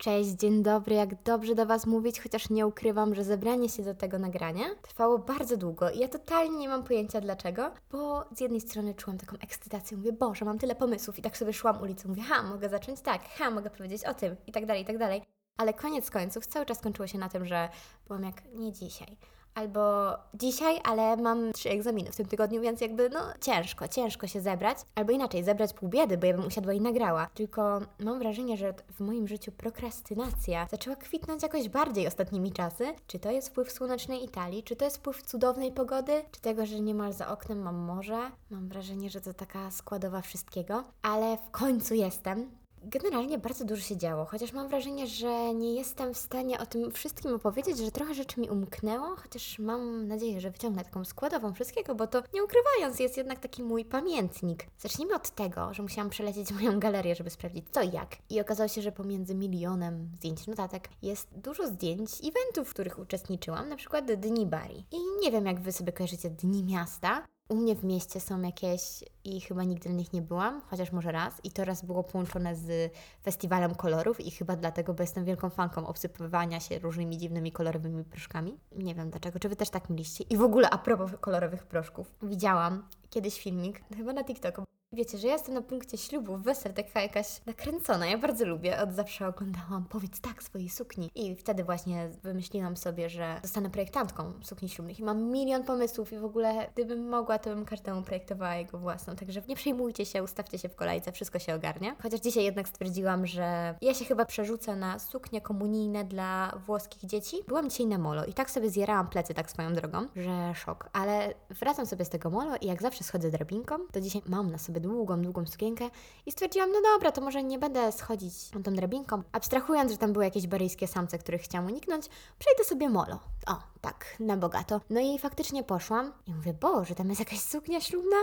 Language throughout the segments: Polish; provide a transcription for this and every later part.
Cześć, dzień dobry, jak dobrze do Was mówić, chociaż nie ukrywam, że zebranie się do tego nagrania trwało bardzo długo i ja totalnie nie mam pojęcia dlaczego, bo z jednej strony czułam taką ekscytację, mówię, Boże, mam tyle pomysłów. I tak sobie szłam ulicą, mówię, ha, mogę zacząć? Tak, ha, mogę powiedzieć o tym. I tak dalej, i tak dalej. Ale koniec końców cały czas kończyło się na tym, że byłam jak, nie dzisiaj. Albo dzisiaj, ale mam trzy egzaminy w tym tygodniu, więc jakby no ciężko, ciężko się zebrać. Albo inaczej, zebrać pół biedy, bo ja bym usiadła i nagrała. Tylko mam wrażenie, że w moim życiu prokrastynacja zaczęła kwitnąć jakoś bardziej ostatnimi czasy. Czy to jest wpływ słonecznej Italii, czy to jest wpływ cudownej pogody, czy tego, że niemal za oknem mam morze. Mam wrażenie, że to taka składowa wszystkiego. Ale w końcu jestem. Generalnie bardzo dużo się działo, chociaż mam wrażenie, że nie jestem w stanie o tym wszystkim opowiedzieć, że trochę rzeczy mi umknęło, chociaż mam nadzieję, że wyciągnę taką składową wszystkiego, bo to nie ukrywając jest jednak taki mój pamiętnik. Zacznijmy od tego, że musiałam przelecieć moją galerię, żeby sprawdzić co i jak. I okazało się, że pomiędzy milionem zdjęć notatek jest dużo zdjęć eventów, w których uczestniczyłam, na przykład Dni Bari. I nie wiem, jak Wy sobie kojarzycie Dni Miasta, u mnie w mieście są jakieś i chyba nigdy na nich nie byłam, chociaż może raz. I to raz było połączone z festiwalem kolorów i chyba dlatego, bo jestem wielką fanką obsypywania się różnymi dziwnymi kolorowymi proszkami. Nie wiem dlaczego, czy Wy też tak mieliście. I w ogóle a propos kolorowych proszków. Widziałam kiedyś filmik, chyba na TikToku, Wiecie, że ja jestem na punkcie ślubu, wesel, taka jakaś nakręcona. Ja bardzo lubię, od zawsze oglądałam Powiedz tak swojej sukni. I wtedy właśnie wymyśliłam sobie, że zostanę projektantką sukni ślubnych. I mam milion pomysłów i w ogóle gdybym mogła, to bym każdemu projektowała jego własną. Także nie przejmujcie się, ustawcie się w kolejce, wszystko się ogarnia. Chociaż dzisiaj jednak stwierdziłam, że ja się chyba przerzucę na suknie komunijne dla włoskich dzieci. Byłam dzisiaj na molo i tak sobie zjerałam plecy tak swoją drogą, że szok. Ale wracam sobie z tego molo i jak zawsze schodzę drabinką, to dzisiaj mam na sobie długą, długą sukienkę i stwierdziłam, no dobra, to może nie będę schodzić tą drabinką. Abstrahując, że tam były jakieś baryjskie samce, których chciałam uniknąć, przejdę sobie molo. O, tak, na bogato. No i faktycznie poszłam i mówię, Boże, tam jest jakaś suknia ślubna?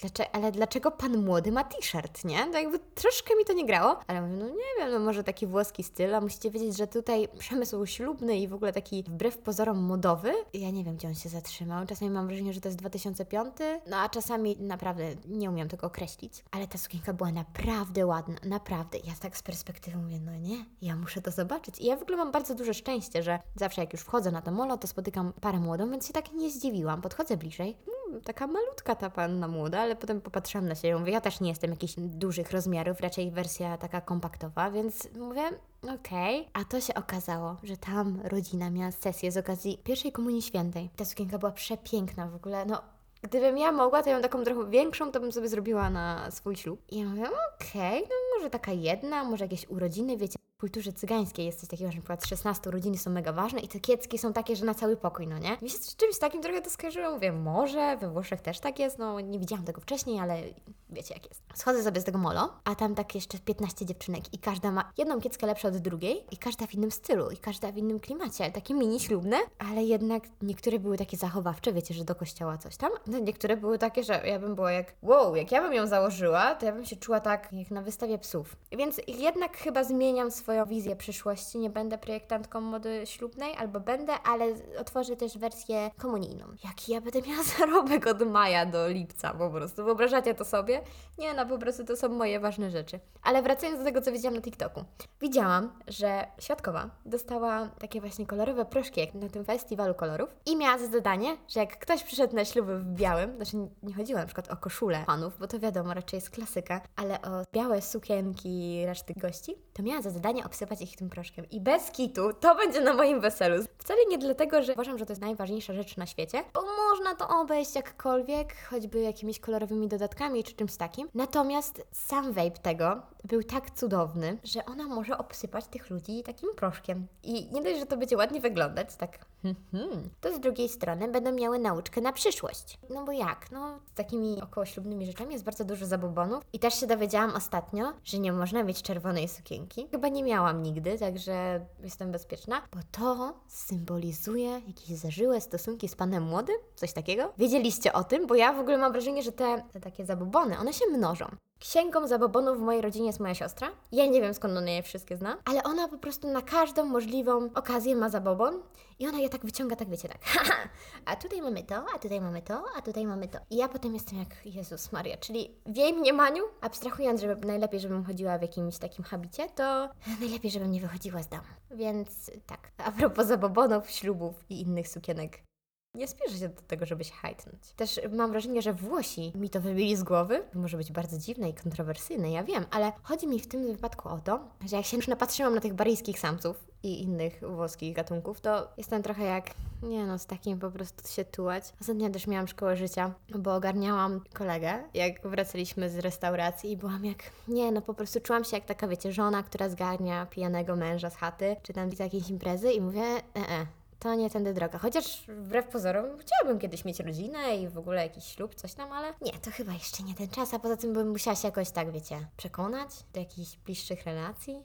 Dlaczego, ale dlaczego pan młody ma t-shirt, nie? To jakby troszkę mi to nie grało, ale mówię, no nie wiem, no może taki włoski styl, a musicie wiedzieć, że tutaj przemysł ślubny i w ogóle taki wbrew pozorom modowy, ja nie wiem, gdzie on się zatrzymał. Czasami mam wrażenie, że to jest 2005, no a czasami naprawdę nie umiem tego określić, ale ta sukienka była naprawdę ładna, naprawdę. Ja tak z perspektywy mówię, no nie, ja muszę to zobaczyć. I ja w ogóle mam bardzo duże szczęście, że zawsze jak już wchodzę na to molo, to spotykam parę młodą, więc się tak nie zdziwiłam. Podchodzę bliżej, taka malutka ta panna młoda, ale potem popatrzyłam na siebie, mówię, ja też nie jestem jakichś dużych rozmiarów, raczej wersja taka kompaktowa, więc mówię, okej. Okay. A to się okazało, że tam rodzina miała sesję z okazji pierwszej Komunii Świętej. Ta sukienka była przepiękna w ogóle, no Gdybym ja mogła, to ją taką trochę większą, to bym sobie zrobiła na swój ślub. I ja mówię, okej, okay, no może taka jedna, może jakieś urodziny, wiecie, kulturze cygańskiej jest coś takiego, że na przykład 16 urodziny są mega ważne i te kiecki są takie, że na cały pokój, no nie? Mi się z czymś takim trochę to skojarzyło, mówię, może we Włoszech też tak jest, no nie widziałam tego wcześniej, ale wiecie jak jest. Schodzę sobie z tego molo, a tam tak jeszcze 15 dziewczynek i każda ma jedną kieckę lepszą od drugiej i każda w innym stylu i każda w innym klimacie, takie mini ślubne, ale jednak niektóre były takie zachowawcze, wiecie, że do kościoła coś tam, no niektóre były takie, że ja bym była jak, wow, jak ja bym ją założyła, to ja bym się czuła tak jak na wystawie psów. Więc jednak chyba zmieniam swoje swoją wizję przyszłości. Nie będę projektantką mody ślubnej, albo będę, ale otworzę też wersję komunijną. Jaki ja będę miała zarobek od maja do lipca po prostu. Wyobrażacie to sobie? Nie, no po prostu to są moje ważne rzeczy. Ale wracając do tego, co widziałam na TikToku. Widziałam, że Świadkowa dostała takie właśnie kolorowe proszki jak na tym festiwalu kolorów i miała za zadanie, że jak ktoś przyszedł na śluby w białym, znaczy nie chodziło na przykład o koszulę panów, bo to wiadomo, raczej jest klasyka, ale o białe sukienki reszty gości, to miała za zadanie obsypać ich tym proszkiem. I bez kitu to będzie na moim weselu. Wcale nie dlatego, że uważam, że to jest najważniejsza rzecz na świecie, bo można to obejść jakkolwiek, choćby jakimiś kolorowymi dodatkami czy czymś takim. Natomiast sam vape tego był tak cudowny, że ona może obsypać tych ludzi takim proszkiem. I nie dość, że to będzie ładnie wyglądać, tak hmm, to z drugiej strony będą miały nauczkę na przyszłość. No bo jak? No z takimi okołoślubnymi rzeczami jest bardzo dużo zabobonów. I też się dowiedziałam ostatnio, że nie można mieć czerwonej sukienki. Chyba nie miałam nigdy, także jestem bezpieczna, bo to symbolizuje jakieś zażyłe stosunki z panem młodym? Coś takiego? Wiedzieliście o tym? Bo ja w ogóle mam wrażenie, że te, te takie zabobony, one się mnożą. Księgą zabobonów w mojej rodzinie jest moja siostra. Ja nie wiem skąd ona je wszystkie zna, ale ona po prostu na każdą możliwą okazję ma zabobon i ona je tak wyciąga, tak wiecie, tak. A tutaj mamy to, a tutaj mamy to, a tutaj mamy to. I ja potem jestem jak Jezus Maria, czyli w jej mniemaniu, abstrahując, żeby najlepiej, żebym chodziła w jakimś takim habicie, to najlepiej, żebym nie wychodziła z domu. Więc tak, a propos zabobonów, ślubów i innych sukienek. Nie spieszę się do tego, żeby się hajtnąć. Też mam wrażenie, że Włosi mi to wybili z głowy. Może być bardzo dziwne i kontrowersyjne, ja wiem, ale chodzi mi w tym wypadku o to, że jak się już napatrzyłam na tych baryjskich samców i innych włoskich gatunków, to jestem trochę jak, nie no, z takim po prostu się tułać. Ostatnio też miałam szkołę życia, bo ogarniałam kolegę, jak wracaliśmy z restauracji i byłam jak, nie no, po prostu czułam się jak taka, wiecie, żona, która zgarnia pijanego męża z chaty, czy tam z jakiejś imprezy i mówię, e, e, to nie tędy droga. Chociaż wbrew pozorom chciałabym kiedyś mieć rodzinę i w ogóle jakiś ślub, coś tam, ale nie, to chyba jeszcze nie ten czas, a poza tym bym musiała się jakoś tak, wiecie, przekonać do jakichś bliższych relacji.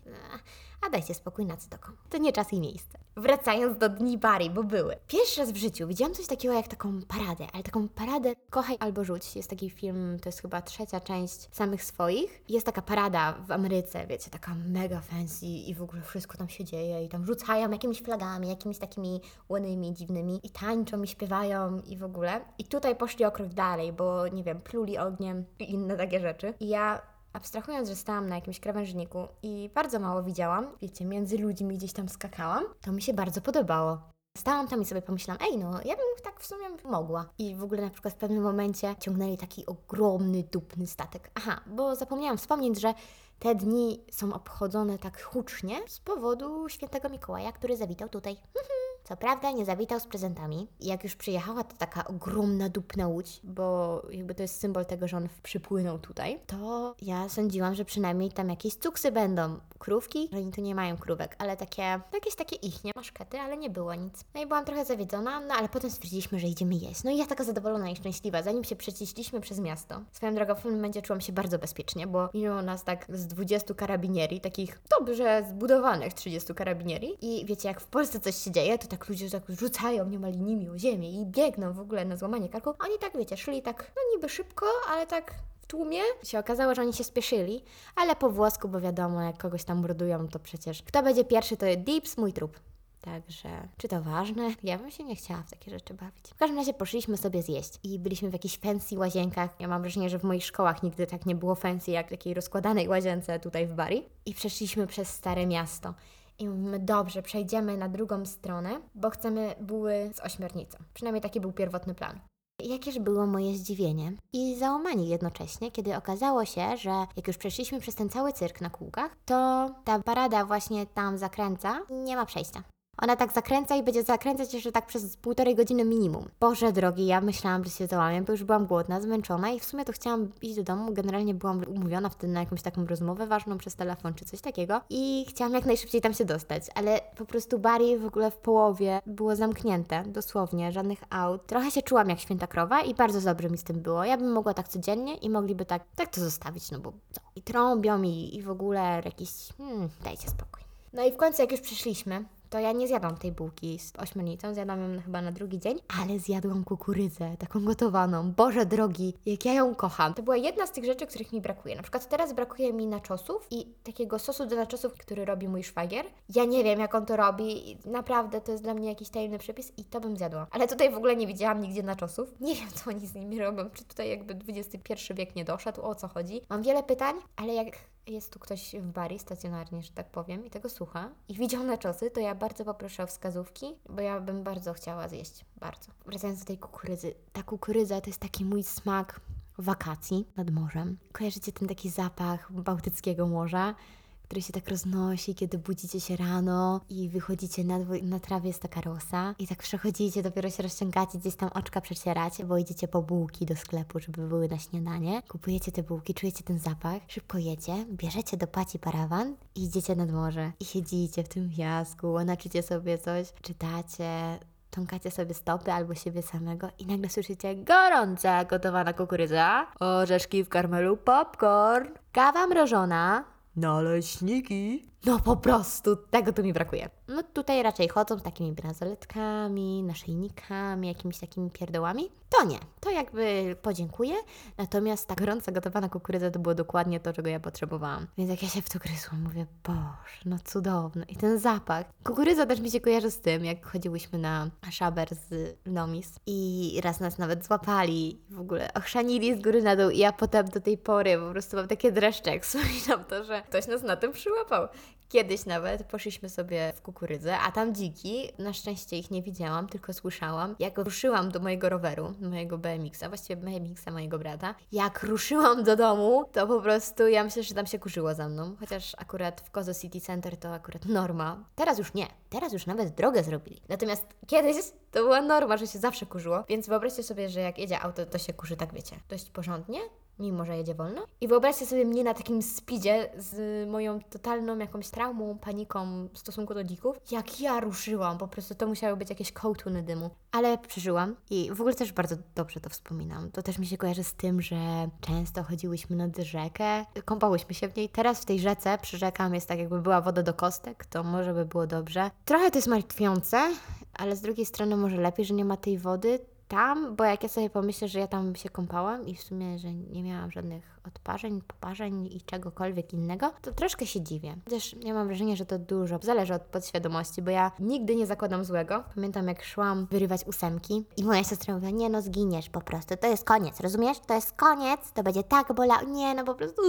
A, dajcie spokój na co To nie czas i miejsce. Wracając do Dni Bari, bo były. Pierwszy raz w życiu widziałam coś takiego jak taką paradę, ale taką paradę Kochaj albo Rzuć. Jest taki film, to jest chyba trzecia część samych swoich. Jest taka parada w Ameryce, wiecie, taka mega fancy i w ogóle wszystko tam się dzieje i tam rzucają jakimiś flagami, jakimiś takimi łonymi, dziwnymi i tańczą i śpiewają i w ogóle. I tutaj poszli o krok dalej, bo nie wiem, pluli ogniem i inne takie rzeczy. I ja abstrahując, że stałam na jakimś krawężniku i bardzo mało widziałam, wiecie, między ludźmi gdzieś tam skakałam, to mi się bardzo podobało. Stałam tam i sobie pomyślałam, ej no, ja bym tak w sumie mogła. I w ogóle na przykład w pewnym momencie ciągnęli taki ogromny, dupny statek. Aha, bo zapomniałam wspomnieć, że te dni są obchodzone tak hucznie z powodu świętego Mikołaja, który zawitał tutaj. Co prawda nie zawitał z prezentami. Jak już przyjechała ta taka ogromna dupna łódź, bo jakby to jest symbol tego, że on przypłynął tutaj, to ja sądziłam, że przynajmniej tam jakieś cuksy będą. Krówki? Oni tu nie mają krówek, ale takie, jakieś takie ich, nie? Maszkety, ale nie było nic. No i byłam trochę zawiedzona, no ale potem stwierdziliśmy, że idziemy jeść. No i ja taka zadowolona i szczęśliwa, zanim się przeciśliśmy przez miasto. Swoją drogą w pewnym momencie czułam się bardzo bezpiecznie, bo minęło nas tak z 20 karabinieri, takich dobrze zbudowanych 30 karabinieri i wiecie, jak w Polsce coś się dzieje, to ludzie tak rzucają niemal nimi o ziemię i biegną w ogóle na złamanie karku. Oni tak, wiecie, szli tak, no niby szybko, ale tak w tłumie. Się okazało, że oni się spieszyli, ale po włosku, bo wiadomo, jak kogoś tam mordują, to przecież kto będzie pierwszy, to Dips, mój trup. Także, czy to ważne? Ja bym się nie chciała w takie rzeczy bawić. W każdym razie poszliśmy sobie zjeść i byliśmy w jakichś fancy łazienkach. Ja mam wrażenie, że w moich szkołach nigdy tak nie było fancy jak w takiej rozkładanej łazience tutaj w Bari. I przeszliśmy przez Stare Miasto. I mówimy, dobrze, przejdziemy na drugą stronę, bo chcemy buły z ośmiornicą. Przynajmniej taki był pierwotny plan. Jakież było moje zdziwienie i załamanie jednocześnie, kiedy okazało się, że jak już przeszliśmy przez ten cały cyrk na kółkach, to ta parada właśnie tam zakręca i nie ma przejścia. Ona tak zakręca i będzie zakręcać jeszcze tak przez półtorej godziny minimum. Boże drogi, ja myślałam, że się załamię, bo już byłam głodna, zmęczona i w sumie to chciałam iść do domu. Generalnie byłam umówiona wtedy na jakąś taką rozmowę ważną przez telefon czy coś takiego i chciałam jak najszybciej tam się dostać, ale po prostu bari w ogóle w połowie było zamknięte, dosłownie, żadnych aut. Trochę się czułam jak święta krowa i bardzo dobrze mi z tym było. Ja bym mogła tak codziennie i mogliby tak, tak to zostawić, no bo co? I trąbią i, i w ogóle jakiś, hmm, dajcie spokój. No i w końcu jak już przyszliśmy, to ja nie zjadłam tej bułki z ośmiornicą, zjadłam ją chyba na drugi dzień, ale zjadłam kukurydzę, taką gotowaną. Boże drogi, jak ja ją kocham. To była jedna z tych rzeczy, których mi brakuje. Na przykład teraz brakuje mi naczosów i takiego sosu do naczosów, który robi mój szwagier. Ja nie wiem, jak on to robi. Naprawdę, to jest dla mnie jakiś tajemny przepis i to bym zjadła. Ale tutaj w ogóle nie widziałam nigdzie naczosów. Nie wiem, co oni z nimi robią. Czy tutaj jakby XXI wiek nie doszedł, o co chodzi. Mam wiele pytań, ale jak jest tu ktoś w bari stacjonarnie, że tak powiem, i tego słucha i widział na czosy, to ja bardzo poproszę o wskazówki, bo ja bym bardzo chciała zjeść. Bardzo. Wracając do tej kukurydzy. Ta kukurydza to jest taki mój smak wakacji nad morzem. Kojarzycie ten taki zapach bałtyckiego morza? Który się tak roznosi, kiedy budzicie się rano i wychodzicie na, na trawie jest taka rosa i tak przechodzicie, dopiero się rozciągacie, gdzieś tam oczka przecieracie, bo idziecie po bułki do sklepu, żeby były na śniadanie. Kupujecie te bułki, czujecie ten zapach, szybko jecie, bierzecie do paci parawan i idziecie nad morze i siedzicie w tym piasku, łanaczycie sobie coś, czytacie, tąkacie sobie stopy albo siebie samego i nagle słyszycie gorąca gotowana kukurydza, orzeszki w karmelu, popcorn, kawa mrożona, Naleśniki. No po prostu, tego tu mi brakuje. No tutaj raczej chodzą z takimi bransoletkami, naszyjnikami, jakimiś takimi pierdołami. To nie, to jakby podziękuję. Natomiast ta gorąca gotowana kukurydza to było dokładnie to, czego ja potrzebowałam. Więc jak ja się w to gryzłam, mówię, boże, no cudowne. I ten zapach. Kukurydza też mi się kojarzy z tym, jak chodziłyśmy na szaber z Nomis i raz nas nawet złapali, w ogóle ochrzanili z góry na dół i ja potem do tej pory po prostu mam takie dreszcze, jak wspominam to, że ktoś nas na tym przyłapał. Kiedyś nawet poszliśmy sobie w kukurydzę, a tam dziki, na szczęście ich nie widziałam, tylko słyszałam. Jak ruszyłam do mojego roweru, mojego BMX-a, właściwie BMX-a mojego brata, jak ruszyłam do domu, to po prostu ja myślę, że tam się kurzyło za mną. Chociaż akurat w Kozo City Center to akurat norma. Teraz już nie, teraz już nawet drogę zrobili. Natomiast kiedyś to była norma, że się zawsze kurzyło, więc wyobraźcie sobie, że jak jedzie auto, to się kurzy tak wiecie, dość porządnie, mimo że jedzie wolno. I wyobraźcie sobie mnie na takim speedzie z moją totalną jakąś traumą, paniką w stosunku do dzików. Jak ja ruszyłam, po prostu to musiały być jakieś kołtuny dymu. Ale przeżyłam i w ogóle też bardzo dobrze to wspominam. To też mi się kojarzy z tym, że często chodziłyśmy nad rzekę, kąpałyśmy się w niej. Teraz w tej rzece przy rzekam jest tak jakby była woda do kostek, to może by było dobrze. Trochę to jest martwiące, ale z drugiej strony może lepiej, że nie ma tej wody tam, bo jak ja sobie pomyślę, że ja tam się kąpałam i w sumie, że nie miałam żadnych odparzeń, poparzeń i czegokolwiek innego, to troszkę się dziwię. Chociaż ja mam wrażenie, że to dużo zależy od podświadomości, bo ja nigdy nie zakładam złego. Pamiętam, jak szłam wyrywać ósemki i moja siostra mówiła, nie no, zginiesz po prostu, to jest koniec, rozumiesz? To jest koniec, to będzie tak bolało, nie no, po prostu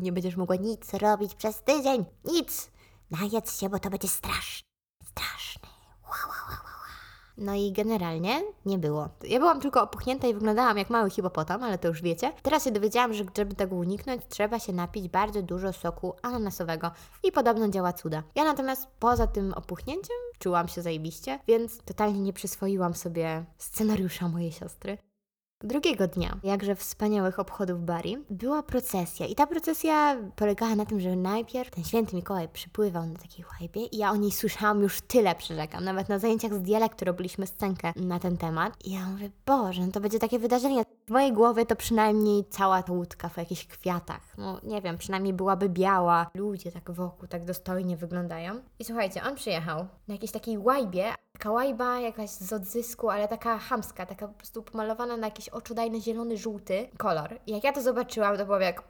nie będziesz mogła nic robić przez tydzień, nic. Najedz się, bo to będzie straszne. No i generalnie nie było. Ja byłam tylko opuchnięta i wyglądałam jak mały hipopotam, ale to już wiecie. Teraz się dowiedziałam, że żeby tego uniknąć, trzeba się napić bardzo dużo soku ananasowego i podobno działa cuda. Ja natomiast poza tym opuchnięciem czułam się zajebiście, więc totalnie nie przyswoiłam sobie scenariusza mojej siostry. Drugiego dnia, jakże wspaniałych obchodów Bari, była procesja i ta procesja polegała na tym, że najpierw ten święty Mikołaj przypływał na takiej łajbie i ja o niej słyszałam już tyle, przyrzekam. Nawet na zajęciach z dialektu robiliśmy scenkę na ten temat i ja mówię, Boże, no to będzie takie wydarzenie. W mojej głowie to przynajmniej cała ta łódka w jakichś kwiatach. No nie wiem, przynajmniej byłaby biała. Ludzie tak wokół tak dostojnie wyglądają. I słuchajcie, on przyjechał na jakiejś takiej łajbie, Taka łajba jakaś z odzysku, ale taka hamska, taka po prostu pomalowana na jakiś oczodajny zielony, żółty kolor. I jak ja to zobaczyłam, to było jak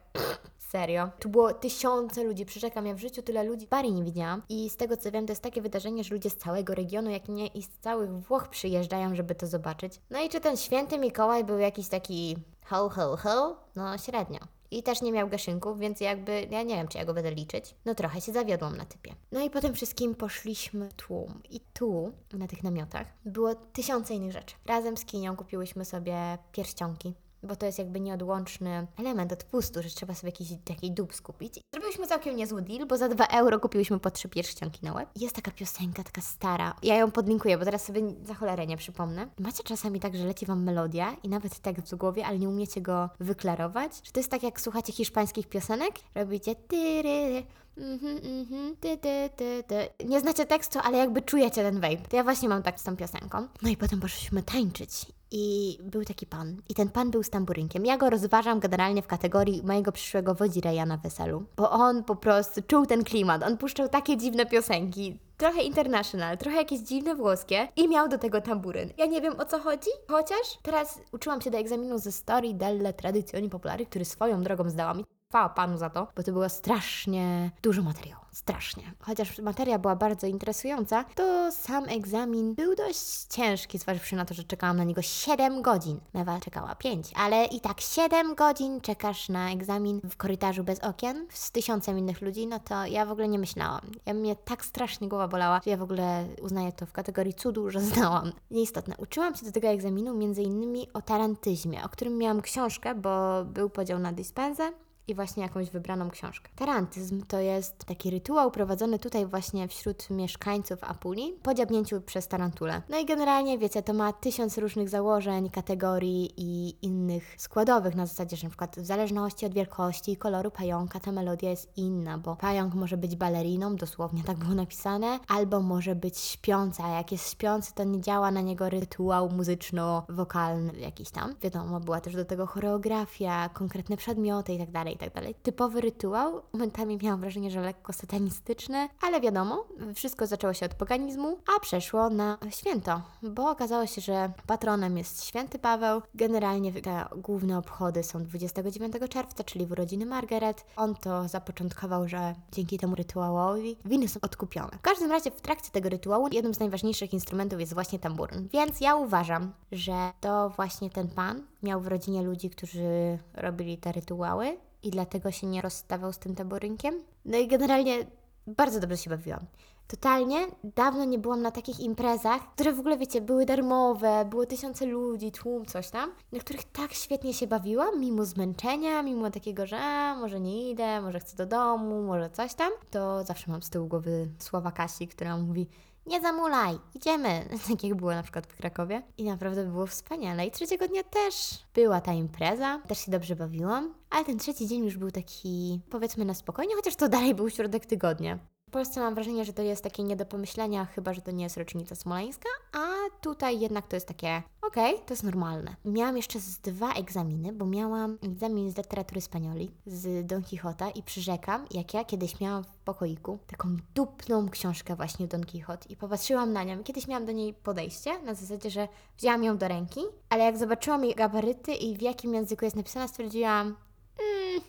serio. Tu było tysiące ludzi, przyrzekam, ja w życiu tyle ludzi Bari nie widziałam. I z tego co wiem, to jest takie wydarzenie, że ludzie z całego regionu, jak nie i z całych Włoch przyjeżdżają, żeby to zobaczyć. No i czy ten święty Mikołaj był jakiś taki ho, ho, ho? No średnio. I też nie miał gaszynków, więc jakby ja nie wiem, czy ja go będę liczyć. No trochę się zawiodłam na typie. No i potem wszystkim poszliśmy tłum. I tu, na tych namiotach, było tysiące innych rzeczy. Razem z Kinią kupiłyśmy sobie pierścionki bo to jest jakby nieodłączny element odpustu, że trzeba sobie jakiś taki dób skupić. Zrobiliśmy całkiem niezły deal, bo za 2 euro kupiłyśmy po trzy pierścionki na łeb. Jest taka piosenka, taka stara. Ja ją podlinkuję, bo teraz sobie za cholerę nie przypomnę. Macie czasami tak, że leci Wam melodia i nawet tekst w głowie, ale nie umiecie go wyklarować? Że to jest tak, jak słuchacie hiszpańskich piosenek? Robicie tyry, Mhm, mhm, ty, ty, ty, ty. Nie znacie tekstu, ale jakby czujecie ten vibe. To ja właśnie mam tak z tą piosenką. No i potem poszliśmy tańczyć. I był taki pan. I ten pan był z tamburynkiem. Ja go rozważam generalnie w kategorii mojego przyszłego wodzireja na weselu. Bo on po prostu czuł ten klimat. On puszczał takie dziwne piosenki. Trochę international, trochę jakieś dziwne włoskie i miał do tego tamburyn. Ja nie wiem o co chodzi, chociaż teraz uczyłam się do egzaminu ze Story delle Tradizioni Popolari, który swoją drogą zdałam. Chwała Panu za to, bo to było strasznie dużo materiału. Strasznie. Chociaż materia była bardzo interesująca, to sam egzamin był dość ciężki, zważywszy na to, że czekałam na niego 7 godzin. Mewa czekała 5, ale i tak 7 godzin czekasz na egzamin w korytarzu bez okien z tysiącem innych ludzi, no to ja w ogóle nie myślałam. Ja mnie tak strasznie głowa bolała, że ja w ogóle uznaję to w kategorii cudu, że znałam. Nieistotne. Uczyłam się do tego egzaminu między innymi o tarantyzmie, o którym miałam książkę, bo był podział na dyspensę i właśnie jakąś wybraną książkę. Tarantyzm to jest taki rytuał prowadzony tutaj właśnie wśród mieszkańców Apulii po dziabnięciu przez tarantulę. No i generalnie, wiecie, to ma tysiąc różnych założeń, kategorii i innych składowych na zasadzie, że przykład w zależności od wielkości i koloru pająka ta melodia jest inna, bo pająk może być baleriną, dosłownie tak było napisane, albo może być śpiąca, a jak jest śpiący, to nie działa na niego rytuał muzyczno-wokalny jakiś tam. Wiadomo, była też do tego choreografia, konkretne przedmioty i tak. I tak dalej. Typowy rytuał. Momentami miałam wrażenie, że lekko satanistyczny, ale wiadomo, wszystko zaczęło się od paganizmu, a przeszło na święto, bo okazało się, że patronem jest święty Paweł. Generalnie te główne obchody są 29 czerwca, czyli w urodziny Margaret. On to zapoczątkował, że dzięki temu rytuałowi winy są odkupione. W każdym razie w trakcie tego rytuału jednym z najważniejszych instrumentów jest właśnie tamburyn. Więc ja uważam, że to właśnie ten pan miał w rodzinie ludzi, którzy robili te rytuały i dlatego się nie rozstawał z tym tamburynkiem. No i generalnie bardzo dobrze się bawiłam. Totalnie dawno nie byłam na takich imprezach, które w ogóle, wiecie, były darmowe, było tysiące ludzi, tłum, coś tam, na których tak świetnie się bawiłam, mimo zmęczenia, mimo takiego, że może nie idę, może chcę do domu, może coś tam, to zawsze mam z tyłu głowy słowa Kasi, która mówi nie zamulaj, idziemy, tak jak było na przykład w Krakowie. I naprawdę było wspaniale. I trzeciego dnia też była ta impreza, też się dobrze bawiłam, ale ten trzeci dzień już był taki, powiedzmy, na spokojnie, chociaż to dalej był środek tygodnia. W Polsce mam wrażenie, że to jest takie nie do pomyślenia, chyba że to nie jest rocznica smoleńska, a tutaj jednak to jest takie, okej, okay, to jest normalne. Miałam jeszcze z dwa egzaminy, bo miałam egzamin z literatury spanioli, z Don Quixota i przyrzekam, jak ja kiedyś miałam w pokoiku taką dupną książkę właśnie Don Quixote i popatrzyłam na nią. Kiedyś miałam do niej podejście, na zasadzie, że wzięłam ją do ręki, ale jak zobaczyłam jej gabaryty i w jakim języku jest napisana, stwierdziłam, mm,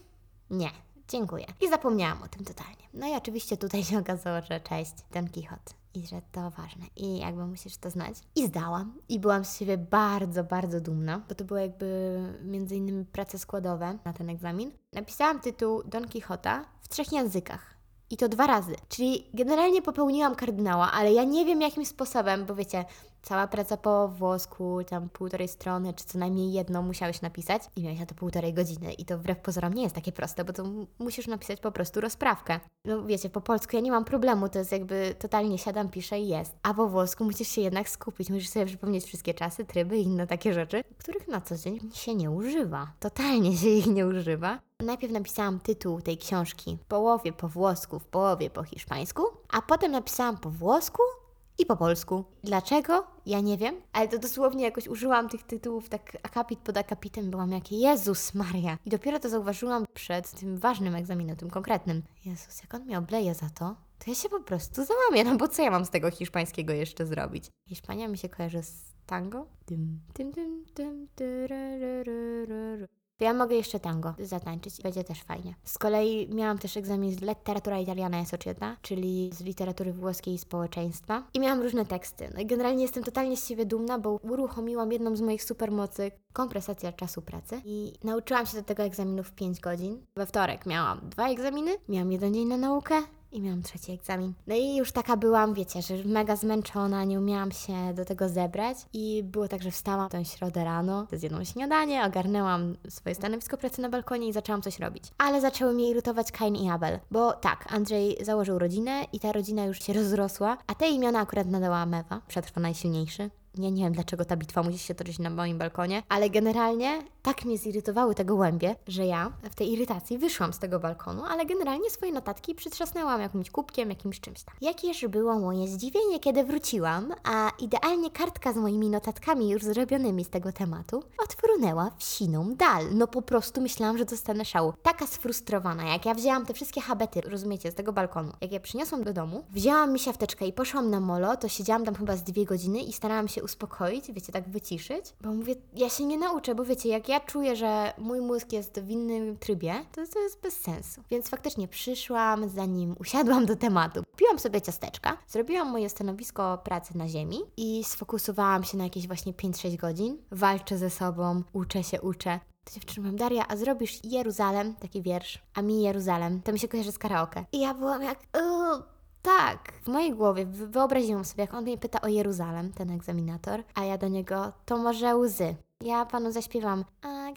nie, Dziękuję. I zapomniałam o tym totalnie. No i oczywiście tutaj się okazało, że cześć, Don Quixote. I że to ważne. I jakby musisz to znać. I zdałam. I byłam z siebie bardzo, bardzo dumna, bo to było jakby między innymi prace składowe na ten egzamin. Napisałam tytuł Don Quixota w trzech językach. I to dwa razy. Czyli generalnie popełniłam kardynała, ale ja nie wiem jakim sposobem, bo wiecie, cała praca po włosku, tam półtorej strony, czy co najmniej jedno musiałeś napisać i miałeś na to półtorej godziny. I to wbrew pozorom nie jest takie proste, bo to musisz napisać po prostu rozprawkę. No wiecie, po polsku ja nie mam problemu, to jest jakby totalnie siadam, piszę i jest. A po włosku musisz się jednak skupić, musisz sobie przypomnieć wszystkie czasy, tryby i inne takie rzeczy, których na co dzień się nie używa. Totalnie się ich nie używa. Najpierw napisałam tytuł tej książki w połowie po włosku, w połowie po hiszpańsku, a potem napisałam po włosku i po polsku. Dlaczego? Ja nie wiem, ale to dosłownie jakoś użyłam tych tytułów tak akapit pod akapitem, byłam jak Jezus Maria. I dopiero to zauważyłam przed tym ważnym egzaminem, tym konkretnym. Jezus, jak on mnie obleje za to, to ja się po prostu załamię, no bo co ja mam z tego hiszpańskiego jeszcze zrobić? Hiszpania mi się kojarzy z tango. Dym, dym, dym, dym, to ja mogę jeszcze tango zatańczyć i będzie też fajnie. Z kolei miałam też egzamin z literatura italiana jest oczyta, czyli z literatury włoskiej i społeczeństwa. I miałam różne teksty. No i generalnie jestem totalnie z siebie dumna, bo uruchomiłam jedną z moich supermocy, kompresacja czasu pracy. I nauczyłam się do tego egzaminu w 5 godzin. We wtorek miałam dwa egzaminy, miałam jeden dzień na naukę, i miałam trzeci egzamin. No i już taka byłam, wiecie, że mega zmęczona, nie umiałam się do tego zebrać. I było tak, że wstałam tę środę rano, zjedłam śniadanie, ogarnęłam swoje stanowisko pracy na balkonie i zaczęłam coś robić. Ale zaczęły mnie irytować Kain i Abel, bo tak, Andrzej założył rodzinę i ta rodzina już się rozrosła, a te imiona akurat nadała Mewa, przetrwa najsilniejszy. Ja nie wiem, dlaczego ta bitwa musi się toczyć na moim balkonie, ale generalnie tak mnie zirytowały te gołębie, że ja w tej irytacji wyszłam z tego balkonu, ale generalnie swoje notatki przytrzasnęłam jakimś kubkiem, jakimś czymś tam. Jakież było moje zdziwienie, kiedy wróciłam, a idealnie kartka z moimi notatkami już zrobionymi z tego tematu odfrunęła w siną dal. No po prostu myślałam, że dostanę szału. Taka sfrustrowana, jak ja wzięłam te wszystkie habety, rozumiecie, z tego balkonu, jak je przyniosłam do domu, wzięłam mi siafteczkę i poszłam na molo, to siedziałam tam chyba z dwie godziny i starałam się uspokoić, wiecie, tak wyciszyć, bo mówię, ja się nie nauczę, bo wiecie, jak ja czuję, że mój mózg jest w innym trybie, to to jest bez sensu. Więc faktycznie przyszłam, zanim usiadłam do tematu. Piłam sobie ciasteczka, zrobiłam moje stanowisko pracy na ziemi i sfokusowałam się na jakieś właśnie 5-6 godzin. Walczę ze sobą, uczę się, uczę. To dziewczyna mam Daria, a zrobisz Jeruzalem, taki wiersz, a mi Jeruzalem, to mi się kojarzy z karaoke. I ja byłam jak, tak, w mojej głowie wyobraziłam sobie, jak on mnie pyta o Jeruzalem, ten egzaminator, a ja do niego, to może łzy. Ja panu zaśpiewam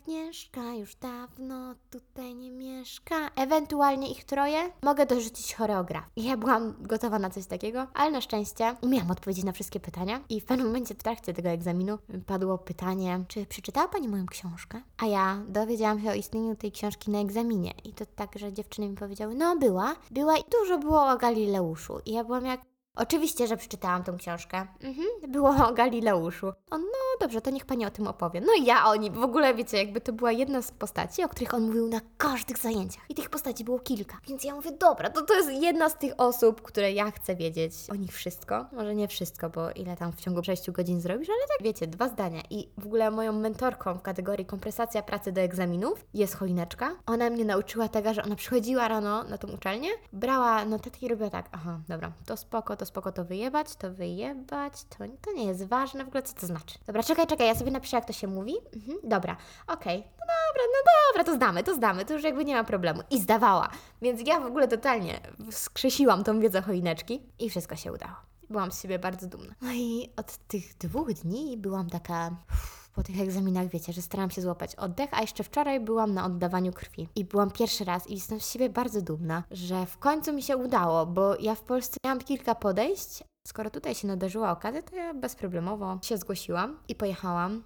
Agnieszka już dawno tutaj nie mieszka. Ewentualnie ich troje. Mogę dorzucić choreograf. Ja byłam gotowa na coś takiego, ale na szczęście umiałam odpowiedzieć na wszystkie pytania. I w pewnym momencie w trakcie tego egzaminu padło pytanie, czy przeczytała pani moją książkę? A ja dowiedziałam się o istnieniu tej książki na egzaminie. I to tak, że dziewczyny mi powiedziały, no była, była i dużo było o Galileuszu. I ja byłam jak, Oczywiście, że przeczytałam tą książkę. Mhm, było o Galileuszu. On, no dobrze, to niech pani o tym opowie. No i ja o nim, w ogóle wiecie, jakby to była jedna z postaci, o których on mówił na każdych zajęciach. I tych postaci było kilka. Więc ja mówię, dobra, to to jest jedna z tych osób, które ja chcę wiedzieć o nich wszystko. Może nie wszystko, bo ile tam w ciągu 6 godzin zrobisz, ale tak wiecie, dwa zdania. I w ogóle moją mentorką w kategorii kompresacja pracy do egzaminów jest choineczka. Ona mnie nauczyła tego, że ona przychodziła rano na tą uczelnię, brała notatki i robiła tak, aha, dobra, to spoko, to spoko, to wyjebać, to wyjebać, to, to nie jest ważne w ogóle, co to znaczy. Dobra, czekaj, czekaj, ja sobie napiszę, jak to się mówi. Mhm, dobra, okej, no dobra, no dobra, to zdamy, to zdamy, to już jakby nie ma problemu. I zdawała. Więc ja w ogóle totalnie skrzesiłam tą wiedzę choineczki i wszystko się udało. Byłam z siebie bardzo dumna. No i od tych dwóch dni byłam taka uff, po tych egzaminach, wiecie, że starałam się złapać oddech, a jeszcze wczoraj byłam na oddawaniu krwi. I byłam pierwszy raz i jestem z siebie bardzo dumna, że w końcu mi się udało, bo ja w Polsce miałam kilka podejść. Skoro tutaj się nadarzyła okazja, to ja bezproblemowo się zgłosiłam i pojechałam.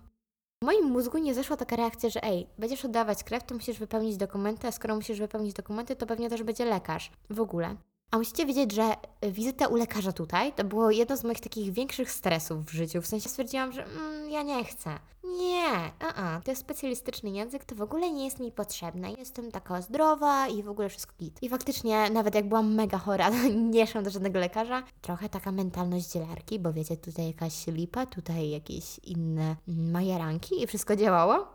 W moim mózgu nie zeszła taka reakcja, że ej, będziesz oddawać krew, to musisz wypełnić dokumenty, a skoro musisz wypełnić dokumenty, to pewnie też będzie lekarz. W ogóle. A musicie wiedzieć, że wizyta u lekarza tutaj to było jedno z moich takich większych stresów w życiu. W sensie stwierdziłam, że mm, ja nie chcę. Nie, a, to jest specjalistyczny język, to w ogóle nie jest mi potrzebne. Jestem taka zdrowa i w ogóle wszystko git. I faktycznie, nawet jak byłam mega chora, nie szłam do żadnego lekarza. Trochę taka mentalność dzielarki, bo wiecie, tutaj jakaś lipa, tutaj jakieś inne majeranki i wszystko działało.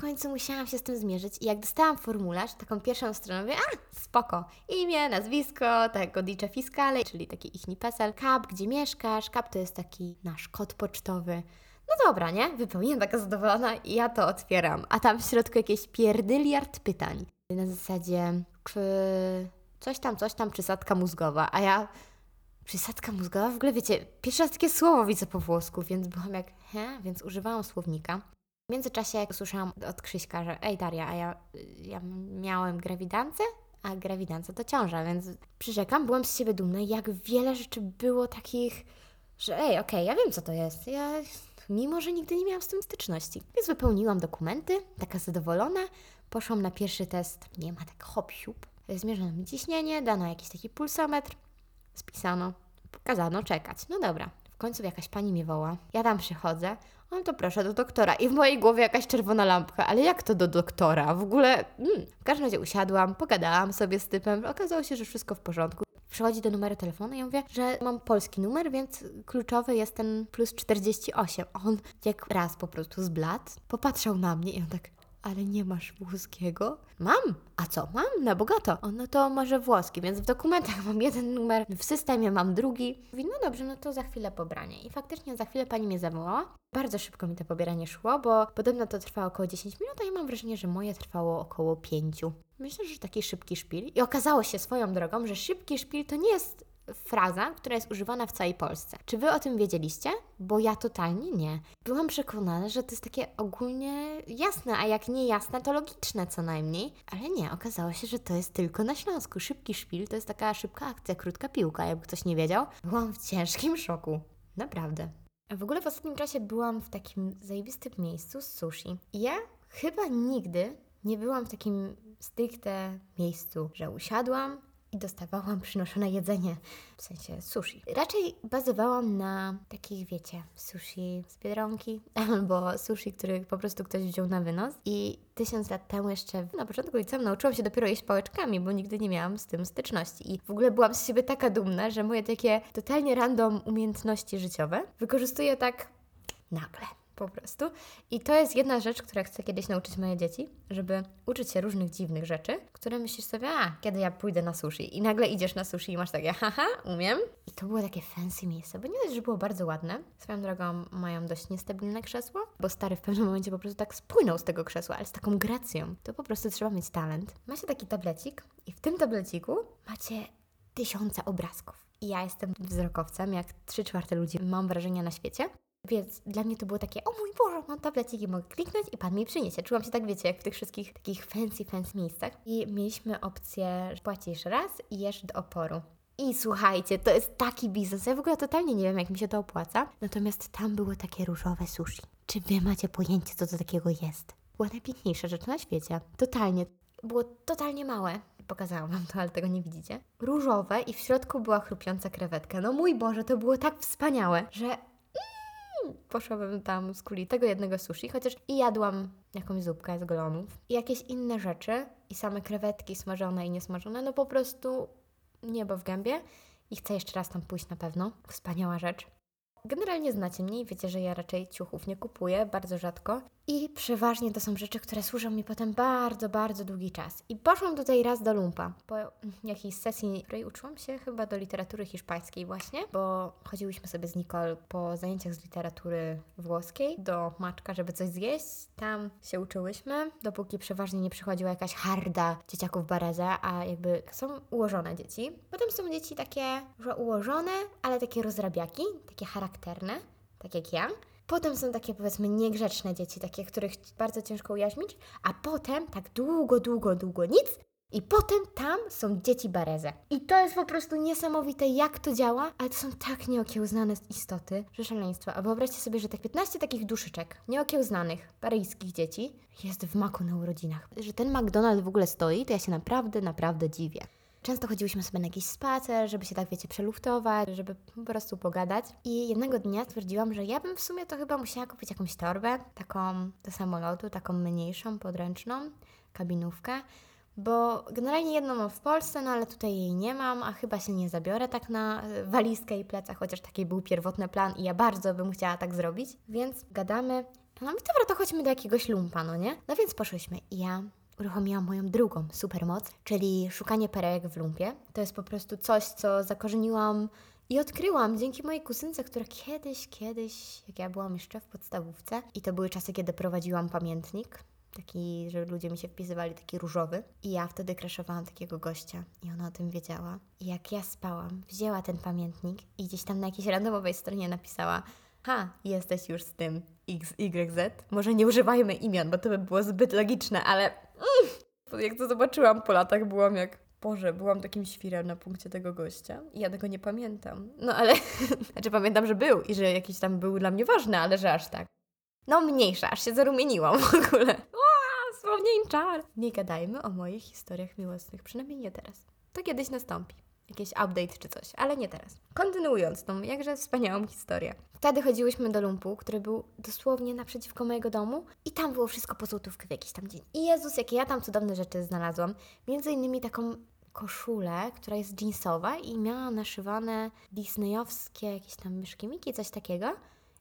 Końcu musiałam się z tym zmierzyć i jak dostałam formularz, taką pierwszą stronę, mówię, a, spoko, imię, nazwisko, tego dicze fiscale, czyli taki ich PESEL, kap, gdzie mieszkasz, kap to jest taki nasz kod pocztowy. No dobra, nie? Wypełniłam taka zadowolona i ja to otwieram, a tam w środku jakieś pierdyliard pytań. Na zasadzie, czy coś tam, coś tam, przysadka mózgowa, a ja... Przysadka mózgowa? W ogóle wiecie, pierwszy raz takie słowo widzę po włosku, więc byłam jak, he? Więc używałam słownika. W międzyczasie usłyszałam od Krzyśka, że ej Daria, a ja, ja miałem grawidancę, a grawidancja to ciąża, więc przyrzekam, byłam z siebie dumna, jak wiele rzeczy było takich, że ej, okej, ja wiem co to jest, ja, mimo że nigdy nie miałam z tym styczności. Więc wypełniłam dokumenty, taka zadowolona, poszłam na pierwszy test, nie ma tak hop siup, zmierzono mi ciśnienie, dano jakiś taki pulsometr, spisano, kazano czekać, no dobra. W końcu jakaś pani mnie woła, ja tam przychodzę, no to proszę do doktora. I w mojej głowie jakaś czerwona lampka, ale jak to do doktora? W ogóle, mm. w każdym razie usiadłam, pogadałam sobie z typem, okazało się, że wszystko w porządku. Przychodzi do numeru telefonu i ja mówię, że mam polski numer, więc kluczowy jest ten plus 48. On jak raz po prostu zbladł, popatrzał na mnie i on tak, ale nie masz włoskiego? Mam. A co? Mam, na bogato. O, no to może włoski, więc w dokumentach mam jeden numer, w systemie mam drugi. Mówi, no dobrze, no to za chwilę pobranie. I faktycznie za chwilę pani mnie zawołała. Bardzo szybko mi to pobieranie szło, bo podobno to trwało około 10 minut, a ja mam wrażenie, że moje trwało około 5. Myślę, że taki szybki szpil. I okazało się swoją drogą, że szybki szpil to nie jest fraza, która jest używana w całej Polsce. Czy wy o tym wiedzieliście? Bo ja totalnie nie. Byłam przekonana, że to jest takie ogólnie jasne, a jak nie jasne, to logiczne co najmniej. Ale nie, okazało się, że to jest tylko na Śląsku. Szybki szpil to jest taka szybka akcja, krótka piłka, jakby ktoś nie wiedział. Byłam w ciężkim szoku. Naprawdę. A w ogóle w ostatnim czasie byłam w takim zajebistym miejscu z sushi. I ja chyba nigdy nie byłam w takim stricte miejscu, że usiadłam i dostawałam przynoszone jedzenie, w sensie sushi. Raczej bazowałam na takich, wiecie, sushi z Biedronki albo sushi, których po prostu ktoś wziął na wynos. I tysiąc lat temu jeszcze na początku liceum nauczyłam się dopiero jeść pałeczkami, bo nigdy nie miałam z tym styczności. I w ogóle byłam z siebie taka dumna, że moje takie totalnie random umiejętności życiowe wykorzystuję tak nagle po prostu. I to jest jedna rzecz, która chcę kiedyś nauczyć moje dzieci, żeby uczyć się różnych dziwnych rzeczy, które myślisz sobie, a kiedy ja pójdę na sushi i nagle idziesz na sushi i masz takie, haha, umiem. I to było takie fancy miejsce, bo nie dość, że było bardzo ładne. Swoją drogą mają dość niestabilne krzesło, bo stary w pewnym momencie po prostu tak spłynął z tego krzesła, ale z taką gracją. To po prostu trzeba mieć talent. Macie taki tablecik i w tym tableciku macie tysiące obrazków. I ja jestem wzrokowcem, jak trzy czwarte ludzi mam wrażenia na świecie. Więc dla mnie to było takie, o mój Boże, mam tableciki, mogę kliknąć i Pan mi przyniesie. Czułam się tak, wiecie, jak w tych wszystkich takich fancy, fancy miejscach. I mieliśmy opcję, że płacisz raz i jesz do oporu. I słuchajcie, to jest taki biznes. Ja w ogóle totalnie nie wiem, jak mi się to opłaca. Natomiast tam było takie różowe sushi. Czy wy macie pojęcie, co to takiego jest? Była najpiękniejsza rzecz na świecie. Totalnie. Było totalnie małe. Pokazałam wam to, ale tego nie widzicie. Różowe i w środku była chrupiąca krewetka. No mój Boże, to było tak wspaniałe, że poszłabym tam z kuli tego jednego sushi, chociaż i jadłam jakąś zupkę z golonów i jakieś inne rzeczy i same krewetki smażone i niesmażone, no po prostu niebo w gębie i chcę jeszcze raz tam pójść na pewno. Wspaniała rzecz. Generalnie znacie mnie i wiecie, że ja raczej ciuchów nie kupuję, bardzo rzadko. I przeważnie to są rzeczy, które służą mi potem bardzo, bardzo długi czas. I poszłam tutaj raz do lumpa po jakiejś sesji, której uczyłam się chyba do literatury hiszpańskiej właśnie, bo chodziłyśmy sobie z Nicole po zajęciach z literatury włoskiej do Maczka, żeby coś zjeść. Tam się uczyłyśmy, dopóki przeważnie nie przychodziła jakaś harda dzieciaków Bareza, a jakby są ułożone dzieci. Potem są dzieci takie, że ułożone, ale takie rozrabiaki, takie charakterne, tak jak ja. Potem są takie powiedzmy niegrzeczne dzieci, takie, których bardzo ciężko ujaźnić, a potem tak długo, długo, długo nic. I potem tam są dzieci bareze. I to jest po prostu niesamowite, jak to działa, ale to są tak nieokiełznane istoty, że szaleństwo. A wyobraźcie sobie, że tak 15 takich duszyczek, nieokiełznanych, paryjskich dzieci, jest w maku na urodzinach. Że ten McDonald's w ogóle stoi, to ja się naprawdę, naprawdę dziwię. Często chodziłyśmy sobie na jakiś spacer, żeby się tak, wiecie, przeluftować, żeby po prostu pogadać. I jednego dnia stwierdziłam, że ja bym w sumie to chyba musiała kupić jakąś torbę, taką do samolotu, taką mniejszą, podręczną, kabinówkę. Bo generalnie jedną mam w Polsce, no ale tutaj jej nie mam, a chyba się nie zabiorę tak na e, walizkę i plecach, chociaż taki był pierwotny plan i ja bardzo bym chciała tak zrobić. Więc gadamy. No i dobra, to chodźmy do jakiegoś lumpa, no nie? No więc poszłyśmy i ja uruchomiłam moją drugą supermoc, czyli szukanie perełek w lumpie. To jest po prostu coś, co zakorzeniłam i odkryłam dzięki mojej kuzynce, która kiedyś, kiedyś, jak ja byłam jeszcze w podstawówce, i to były czasy, kiedy prowadziłam pamiętnik, taki, że ludzie mi się wpisywali, taki różowy. I ja wtedy kraszowałam takiego gościa i ona o tym wiedziała. I jak ja spałam, wzięła ten pamiętnik i gdzieś tam na jakiejś randomowej stronie napisała ha, jesteś już z tym XYZ. Może nie używajmy imion, bo to by było zbyt logiczne, ale jak to zobaczyłam po latach, byłam jak Boże, byłam takim świrem na punkcie tego gościa i ja tego nie pamiętam. No ale, znaczy pamiętam, że był i że jakiś tam był dla mnie ważny, ale że aż tak. No mniejsza, aż się zarumieniłam w ogóle. Słownie czar. Nie gadajmy o moich historiach miłosnych, przynajmniej nie teraz. To kiedyś nastąpi jakiś update czy coś, ale nie teraz. Kontynuując tą jakże wspaniałą historię. Wtedy chodziłyśmy do lumpu, który był dosłownie naprzeciwko mojego domu i tam było wszystko po złotówkę w jakiś tam dzień. I Jezus, jakie ja tam cudowne rzeczy znalazłam. Między innymi taką koszulę, która jest jeansowa i miała naszywane disneyowskie jakieś tam myszki Miki, coś takiego.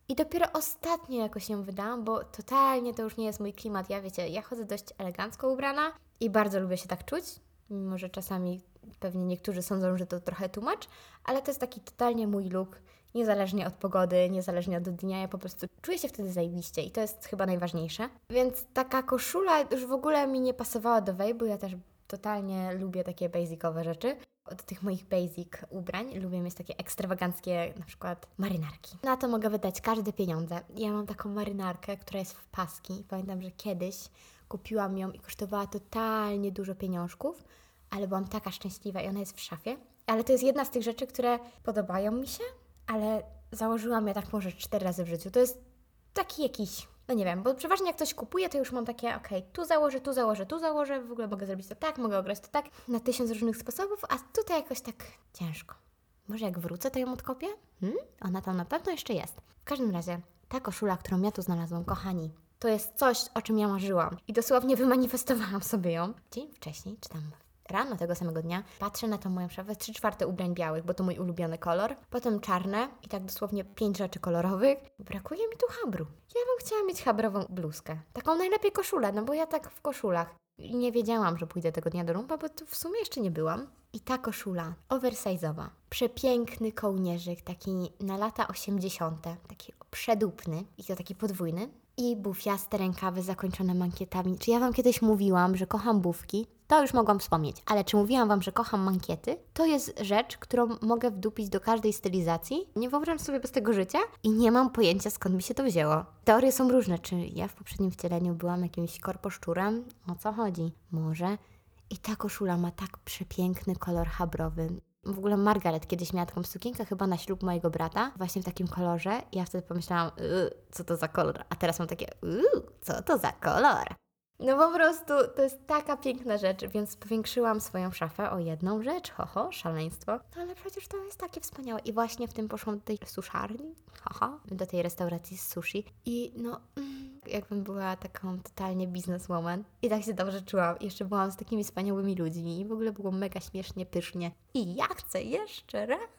I dopiero ostatnio jakoś ją wydałam, bo totalnie to już nie jest mój klimat. Ja wiecie, ja chodzę dość elegancko ubrana i bardzo lubię się tak czuć, mimo że czasami pewnie niektórzy sądzą, że to trochę tłumacz, ale to jest taki totalnie mój look, niezależnie od pogody, niezależnie od dnia, ja po prostu czuję się wtedy zajebiście i to jest chyba najważniejsze. Więc taka koszula już w ogóle mi nie pasowała do wejbu, ja też totalnie lubię takie basicowe rzeczy. Od tych moich basic ubrań lubię mieć takie ekstrawaganckie na przykład marynarki. Na to mogę wydać każde pieniądze. Ja mam taką marynarkę, która jest w paski. Pamiętam, że kiedyś kupiłam ją i kosztowała totalnie dużo pieniążków, ale byłam taka szczęśliwa i ona jest w szafie. Ale to jest jedna z tych rzeczy, które podobają mi się, ale założyłam je tak może cztery razy w życiu. To jest taki jakiś, no nie wiem, bo przeważnie jak coś kupuję, to już mam takie, okej, okay, tu założę, tu założę, tu założę, w ogóle mogę zrobić to tak, mogę ograć to tak, na tysiąc różnych sposobów, a tutaj jakoś tak ciężko. Może jak wrócę, to ją odkopię? Hmm? Ona tam na pewno jeszcze jest. W każdym razie, ta koszula, którą ja tu znalazłam, kochani, to jest coś, o czym ja marzyłam. I dosłownie wymanifestowałam sobie ją dzień wcześniej, czy tam rano tego samego dnia patrzę na tą moją szafę, trzy czwarte ubrań białych, bo to mój ulubiony kolor, potem czarne i tak dosłownie pięć rzeczy kolorowych. Brakuje mi tu habru. Ja bym chciała mieć habrową bluzkę. Taką najlepiej koszulę, no bo ja tak w koszulach. Nie wiedziałam, że pójdę tego dnia do rumba, bo tu w sumie jeszcze nie byłam. I ta koszula, oversize'owa, przepiękny kołnierzyk, taki na lata 80., taki przedupny i to taki podwójny. I bufiaste rękawy zakończone mankietami. Czy ja Wam kiedyś mówiłam, że kocham bufki? To już mogłam wspomnieć, ale czy mówiłam Wam, że kocham mankiety? To jest rzecz, którą mogę wdupić do każdej stylizacji. Nie wyobrażam sobie bez tego życia i nie mam pojęcia skąd mi się to wzięło. Teorie są różne. Czy ja w poprzednim wcieleniu byłam jakimś korposzczurem? O co chodzi? Może. I ta koszula ma tak przepiękny kolor habrowy. W ogóle Margaret kiedyś miała taką sukienkę chyba na ślub mojego brata, właśnie w takim kolorze. Ja wtedy pomyślałam, co to za kolor? A teraz mam takie, co to za kolor? No po prostu to jest taka piękna rzecz, więc powiększyłam swoją szafę o jedną rzecz. Hoho, szaleństwo. No ale przecież to jest takie wspaniałe. I właśnie w tym poszłam do tej suszarni, haha, do tej restauracji z sushi. I no, mm, jakbym była taką totalnie bizneswoman. I tak się dobrze czułam. Jeszcze byłam z takimi wspaniałymi ludźmi. I w ogóle było mega śmiesznie, pysznie. I ja chcę jeszcze raz.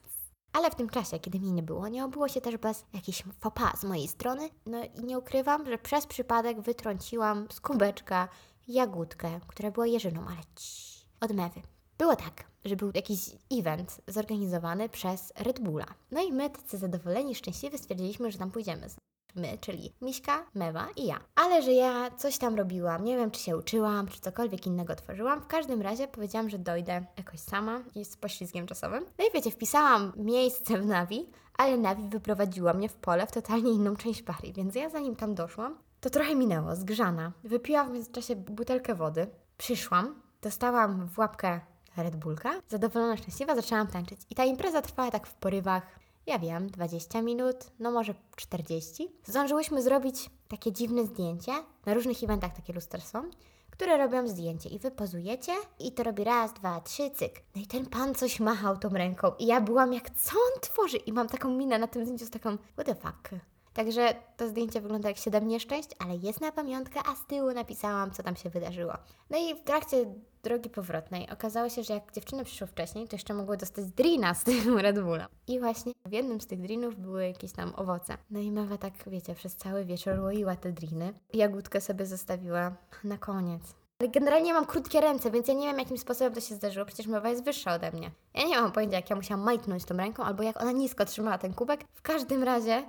Ale w tym czasie, kiedy mnie nie było, nie obyło się też bez jakichś faux pas z mojej strony. No i nie ukrywam, że przez przypadek wytrąciłam z kubeczka jagódkę, która była jeżyną, ale ci od mewy. Było tak, że był jakiś event zorganizowany przez Red Bulla. No i my, tacy zadowoleni, szczęśliwi, stwierdziliśmy, że tam pójdziemy. My, czyli Miśka, Mewa i ja. Ale że ja coś tam robiłam, nie wiem czy się uczyłam, czy cokolwiek innego tworzyłam. W każdym razie powiedziałam, że dojdę jakoś sama i z poślizgiem czasowym. No i wiecie, wpisałam miejsce w Navi, ale Navi wyprowadziła mnie w pole w totalnie inną część Parii, więc ja zanim tam doszłam, to trochę minęło, zgrzana. Wypiłam w międzyczasie butelkę wody, przyszłam, dostałam w łapkę Red Bullka, zadowolona, szczęśliwa, zaczęłam tańczyć. I ta impreza trwała tak w porywach ja wiem, 20 minut, no może 40. Zdążyłyśmy zrobić takie dziwne zdjęcie. Na różnych eventach takie lustra są, które robią zdjęcie i wy pozujecie i to robi raz, dwa, trzy, cyk. No i ten pan coś machał tą ręką i ja byłam jak, co on tworzy? I mam taką minę na tym zdjęciu z taką, what the fuck? Także to zdjęcie wygląda jak 7 nieszczęść, ale jest na pamiątkę, a z tyłu napisałam, co tam się wydarzyło. No i w trakcie drogi powrotnej okazało się, że jak dziewczyny przyszły wcześniej, to jeszcze mogły dostać drina z tym Red Bulla. I właśnie w jednym z tych drinów były jakieś tam owoce. No i Mewa tak, wiecie, przez cały wieczór łoiła te driny. Jagódkę sobie zostawiła na koniec. Ale generalnie mam krótkie ręce, więc ja nie wiem, jakim sposobem to się zdarzyło. Przecież Mewa jest wyższa ode mnie. Ja nie mam pojęcia, jak ja musiałam majtnąć tą ręką, albo jak ona nisko trzymała ten kubek. W każdym razie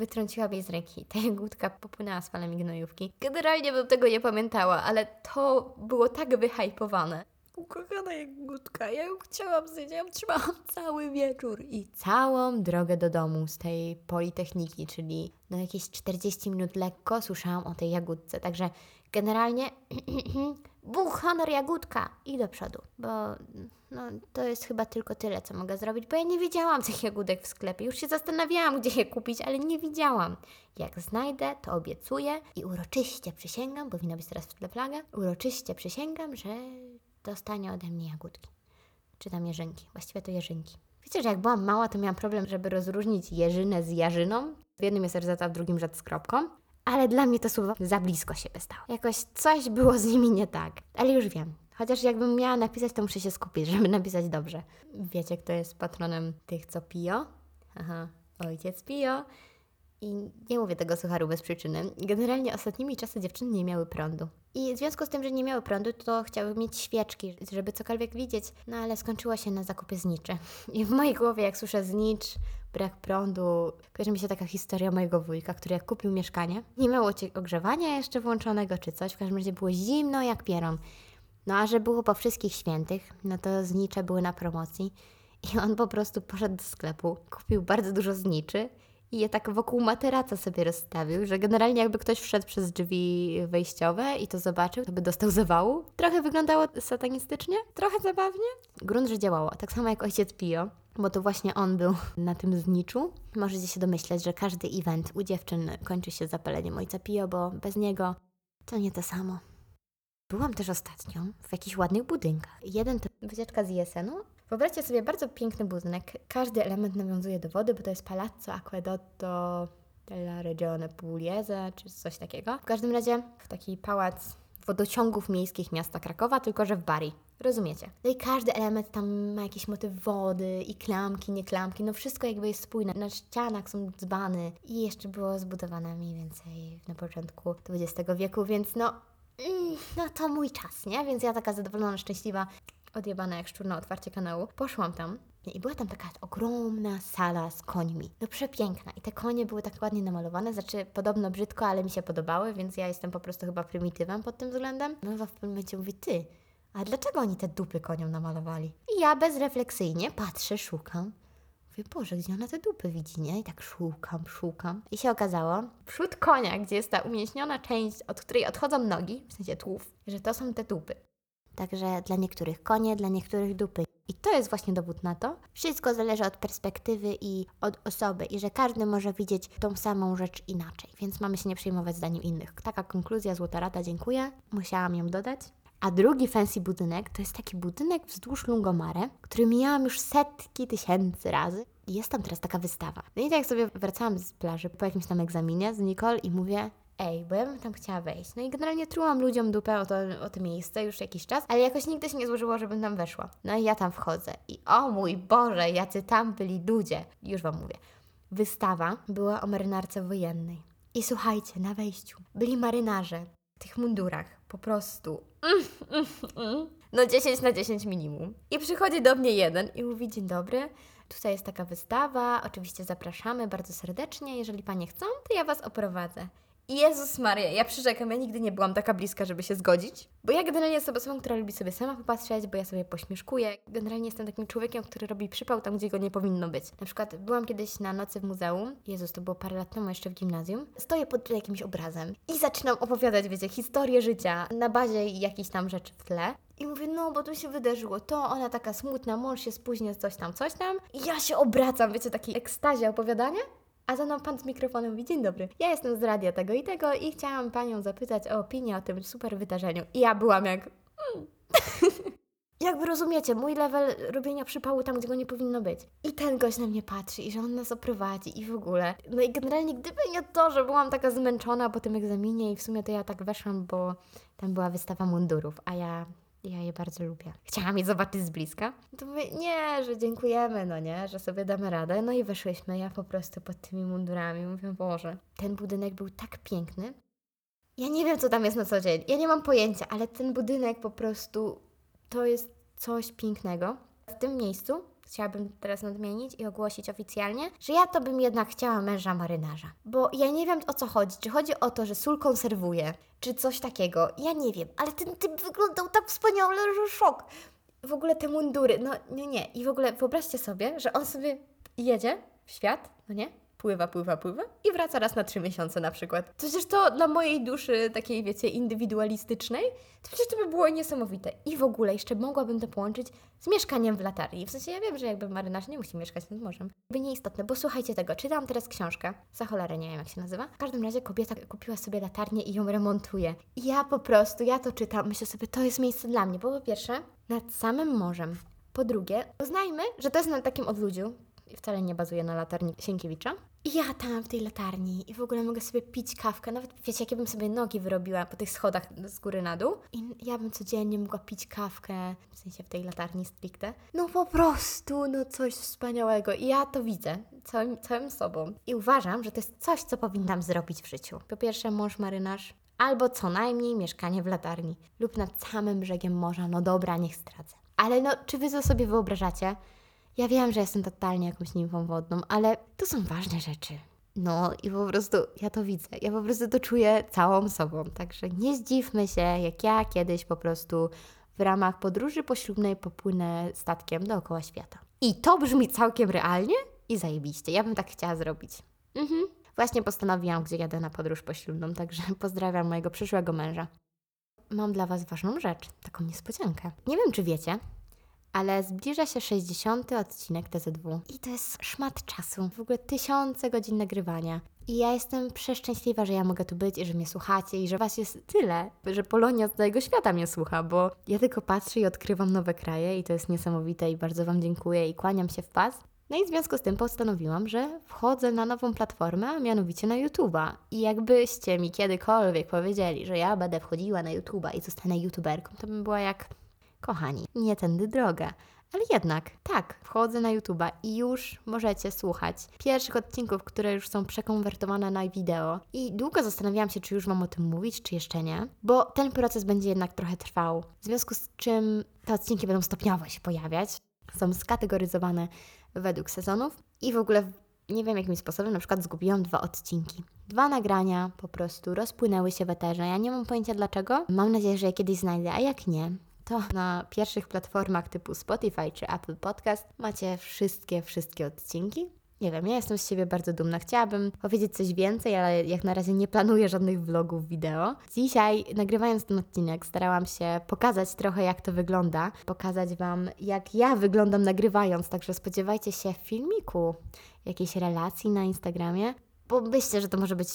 wytrąciłam jej z ręki. Ta jagódka popłynęła z falami gnojówki. Generalnie bym tego nie pamiętała, ale to było tak wyhypowane. Ukochana jagódka, ja ją chciałam zjeść, ja ją trzymałam cały wieczór i całą drogę do domu z tej Politechniki, czyli no jakieś 40 minut lekko słyszałam o tej jagódce, także generalnie buch, honor, jagódka i do przodu, bo no, to jest chyba tylko tyle, co mogę zrobić, bo ja nie widziałam tych jagódek w sklepie. Już się zastanawiałam, gdzie je kupić, ale nie widziałam. Jak znajdę, to obiecuję i uroczyście przysięgam, powinna być teraz w tle flaga, uroczyście przysięgam, że dostanie ode mnie jagódki. Czy tam jeżynki. Właściwie to jeżynki. Wiecie, że jak byłam mała, to miałam problem, żeby rozróżnić jeżynę z jarzyną. W jednym jest RZ, w drugim rzecz z kropką. Ale dla mnie to słowo za blisko siebie stało. Jakoś coś było z nimi nie tak. Ale już wiem. Chociaż jakbym miała napisać, to muszę się skupić, żeby napisać dobrze. Wiecie, kto jest patronem tych, co piją? Aha, ojciec Pio. I nie mówię tego sucharu bez przyczyny. Generalnie ostatnimi czasy dziewczyny nie miały prądu. I w związku z tym, że nie miały prądu, to chciały mieć świeczki, żeby cokolwiek widzieć, no ale skończyło się na zakupie zniczy. I w mojej głowie, jak słyszę znicz, brak prądu, kojarzy mi się taka historia mojego wujka, który jak kupił mieszkanie, nie miało ogrzewania jeszcze włączonego czy coś, w każdym razie było zimno jak pieron. No a że było po wszystkich świętych, no to znicze były na promocji i on po prostu poszedł do sklepu, kupił bardzo dużo zniczy i je tak wokół materaca sobie rozstawił, że generalnie jakby ktoś wszedł przez drzwi wejściowe i to zobaczył, to by dostał zawału. Trochę wyglądało satanistycznie, trochę zabawnie. Grunt, że działało. Tak samo jak ojciec Pio, bo to właśnie on był na tym zniczu. Możecie się domyśleć, że każdy event u dziewczyn kończy się zapaleniem ojca Pio, bo bez niego to nie to samo. Byłam też ostatnio w jakichś ładnych budynkach. Jeden to wycieczka z Jesenu. Wyobraźcie sobie bardzo piękny budynek. Każdy element nawiązuje do wody, bo to jest Palazzo Acquedotto della Regione Pugliese, czy coś takiego. W każdym razie w taki pałac wodociągów miejskich miasta Krakowa, tylko że w Bari. Rozumiecie? No i każdy element tam ma jakiś motyw wody i klamki, nie klamki, no wszystko jakby jest spójne. Na ścianach są dzbany i jeszcze było zbudowane mniej więcej na początku XX wieku, więc no Mm, no to mój czas, nie? Więc ja taka zadowolona, szczęśliwa, odjebana jak szczur na otwarcie kanału, poszłam tam i była tam taka ogromna sala z końmi. No przepiękna. I te konie były tak ładnie namalowane, znaczy podobno brzydko, ale mi się podobały, więc ja jestem po prostu chyba prymitywem pod tym względem. No w pewnym momencie mówi, ty, a dlaczego oni te dupy koniom namalowali? I ja bezrefleksyjnie patrzę, szukam. Mówię, Boże, gdzie ona te dupy widzi, nie? I tak szukam, szukam. I się okazało, przód konia, gdzie jest ta umięśniona część, od której odchodzą nogi, w sensie tłów, że to są te dupy. Także dla niektórych konie, dla niektórych dupy. I to jest właśnie dowód na to. Wszystko zależy od perspektywy i od osoby, i że każdy może widzieć tą samą rzecz inaczej, więc mamy się nie przejmować zdaniem innych. Taka konkluzja, złota rada, dziękuję. Musiałam ją dodać. A drugi fancy budynek to jest taki budynek wzdłuż Lungomare, który mijałam już setki tysięcy razy. Jest tam teraz taka wystawa. No i tak sobie wracałam z plaży po jakimś tam egzaminie z Nicole i mówię, ej, bo ja bym tam chciała wejść. No i generalnie trułam ludziom dupę o to, o to miejsce już jakiś czas, ale jakoś nigdy się nie złożyło, żebym tam weszła. No i ja tam wchodzę i o mój Boże, jacy tam byli ludzie. Już Wam mówię. Wystawa była o marynarce wojennej. I słuchajcie, na wejściu byli marynarze w tych mundurach, po prostu. No 10 na 10 minimum. I przychodzi do mnie jeden i mówi, dzień dobry, tutaj jest taka wystawa, oczywiście zapraszamy bardzo serdecznie, jeżeli Panie chcą, to ja Was oprowadzę. Jezus Maria, ja przyrzekam, ja nigdy nie byłam taka bliska, żeby się zgodzić. Bo ja generalnie jestem osobą, która lubi sobie sama popatrzeć, bo ja sobie pośmieszkuję. Generalnie jestem takim człowiekiem, który robi przypał tam, gdzie go nie powinno być. Na przykład byłam kiedyś na nocy w muzeum, Jezus, to było parę lat temu jeszcze w gimnazjum. Stoję pod jakimś obrazem i zaczynam opowiadać, wiecie, historię życia na bazie jakichś tam rzeczy w tle. I mówię, no bo tu się wydarzyło to, ona taka smutna, mąż się spóźnia, coś tam, coś tam. I ja się obracam, wiecie, takiej ekstazie opowiadania. A za mną pan z mikrofonem mówi, dzień dobry, ja jestem z radia tego i tego i chciałam panią zapytać o opinię o tym super wydarzeniu. I ja byłam jak... Mm. Jakby rozumiecie, mój level robienia przypału tam, gdzie go nie powinno być. I ten gość na mnie patrzy i że on nas oprowadzi i w ogóle. No i generalnie gdyby nie to, że byłam taka zmęczona po tym egzaminie i w sumie to ja tak weszłam, bo tam była wystawa mundurów, a ja ja je bardzo lubię. Chciałam je zobaczyć z bliska. To mówię, nie, że dziękujemy, no nie, że sobie damy radę. No i weszłyśmy, ja po prostu pod tymi mundurami. Mówię, Boże, ten budynek był tak piękny. Ja nie wiem, co tam jest na co dzień. Ja nie mam pojęcia, ale ten budynek po prostu to jest coś pięknego. W tym miejscu chciałabym teraz nadmienić i ogłosić oficjalnie, że ja to bym jednak chciała męża marynarza. Bo ja nie wiem o co chodzi. Czy chodzi o to, że sól konserwuje, czy coś takiego. Ja nie wiem, ale ten typ wyglądał tak wspaniale, że szok. W ogóle te mundury, no nie, nie. I w ogóle wyobraźcie sobie, że on sobie jedzie w świat, no nie? Pływa, pływa, pływa i wraca raz na trzy miesiące na przykład. Przecież to dla mojej duszy takiej, wiecie, indywidualistycznej, to przecież to by było niesamowite. I w ogóle jeszcze mogłabym to połączyć z mieszkaniem w latarni. W sensie ja wiem, że jakby marynarz nie musi mieszkać nad morzem. By nieistotne, bo słuchajcie tego, czytam teraz książkę, za cholerę nie wiem jak się nazywa. W każdym razie kobieta kupiła sobie latarnię i ją remontuje. I ja po prostu, ja to czytam, myślę sobie, to jest miejsce dla mnie, bo po pierwsze, nad samym morzem. Po drugie, uznajmy, że to jest na takim odludziu, wcale nie bazuje na latarni Sienkiewicza. I ja tam w tej latarni i w ogóle mogę sobie pić kawkę. Nawet wiecie, jakie bym sobie nogi wyrobiła po tych schodach z góry na dół. I ja bym codziennie mogła pić kawkę, w sensie w tej latarni stricte. No po prostu, no coś wspaniałego. I ja to widzę całym, całym sobą. I uważam, że to jest coś, co powinnam zrobić w życiu. Po pierwsze, mąż marynarz, albo co najmniej mieszkanie w latarni lub nad samym brzegiem morza. No dobra, niech stracę. Ale no, czy wy to sobie wyobrażacie? Ja wiem, że jestem totalnie jakąś nimfą wodną, ale to są ważne rzeczy. No i po prostu ja to widzę. Ja po prostu to czuję całą sobą. Także nie zdziwmy się, jak ja kiedyś po prostu w ramach podróży poślubnej popłynę statkiem dookoła świata. I to brzmi całkiem realnie i zajebiście. Ja bym tak chciała zrobić. Mhm. Właśnie postanowiłam, gdzie jadę na podróż poślubną, także pozdrawiam mojego przyszłego męża. Mam dla Was ważną rzecz, taką niespodziankę. Nie wiem, czy wiecie, ale zbliża się 60. odcinek TZW i to jest szmat czasu, w ogóle tysiące godzin nagrywania. I ja jestem przeszczęśliwa, że ja mogę tu być i że mnie słuchacie i że Was jest tyle, że Polonia z całego świata mnie słucha, bo ja tylko patrzę i odkrywam nowe kraje i to jest niesamowite i bardzo Wam dziękuję i kłaniam się w pas. No i w związku z tym postanowiłam, że wchodzę na nową platformę, a mianowicie na YouTube'a. I jakbyście mi kiedykolwiek powiedzieli, że ja będę wchodziła na YouTube'a i zostanę YouTuberką, to bym była jak Kochani, nie tędy droga. Ale jednak, tak, wchodzę na YouTube'a i już możecie słuchać pierwszych odcinków, które już są przekonwertowane na wideo. I długo zastanawiałam się, czy już mam o tym mówić, czy jeszcze nie, bo ten proces będzie jednak trochę trwał. W związku z czym te odcinki będą stopniowo się pojawiać. Są skategoryzowane według sezonów i w ogóle nie wiem jakim sposobem, na przykład zgubiłam dwa odcinki. Dwa nagrania po prostu rozpłynęły się w eterze. Ja nie mam pojęcia dlaczego. Mam nadzieję, że je kiedyś znajdę, a jak nie, to na pierwszych platformach typu Spotify czy Apple Podcast macie wszystkie, wszystkie odcinki. Nie wiem, ja jestem z siebie bardzo dumna. Chciałabym powiedzieć coś więcej, ale jak na razie nie planuję żadnych vlogów wideo. Dzisiaj, nagrywając ten odcinek, starałam się pokazać trochę, jak to wygląda. Pokazać Wam, jak ja wyglądam nagrywając, także spodziewajcie się filmiku, jakiejś relacji na Instagramie, bo myślę, że to może być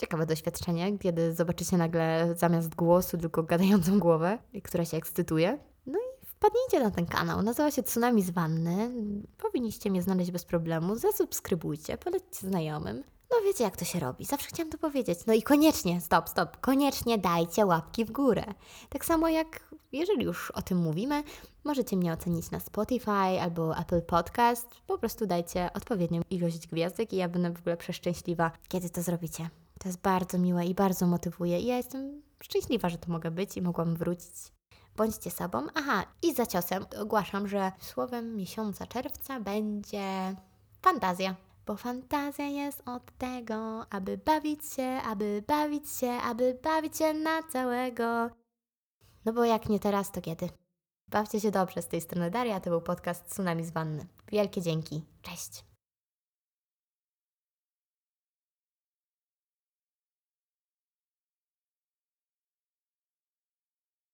ciekawe doświadczenie, kiedy zobaczycie nagle zamiast głosu tylko gadającą głowę, która się ekscytuje. No i wpadnijcie na ten kanał. Nazywa się Tsunami z Wanny. Powinniście mnie znaleźć bez problemu. Zasubskrybujcie, polećcie znajomym. No wiecie, jak to się robi. Zawsze chciałam to powiedzieć. No i koniecznie, stop, stop, koniecznie dajcie łapki w górę. Tak samo jak, jeżeli już o tym mówimy, możecie mnie ocenić na Spotify albo Apple Podcast. Po prostu dajcie odpowiednią ilość gwiazdek i ja będę w ogóle przeszczęśliwa, kiedy to zrobicie. To jest bardzo miłe i bardzo motywuje. I ja jestem szczęśliwa, że to mogę być i mogłam wrócić. Bądźcie sobą. Aha, i za ciosem ogłaszam, że słowem miesiąca czerwca będzie fantazja. Bo fantazja jest od tego, aby bawić się, aby bawić się, aby bawić się na całego. No bo jak nie teraz, to kiedy? Bawcie się dobrze z tej strony Daria, to był podcast Tsunami z Wanny. Wielkie dzięki. Cześć.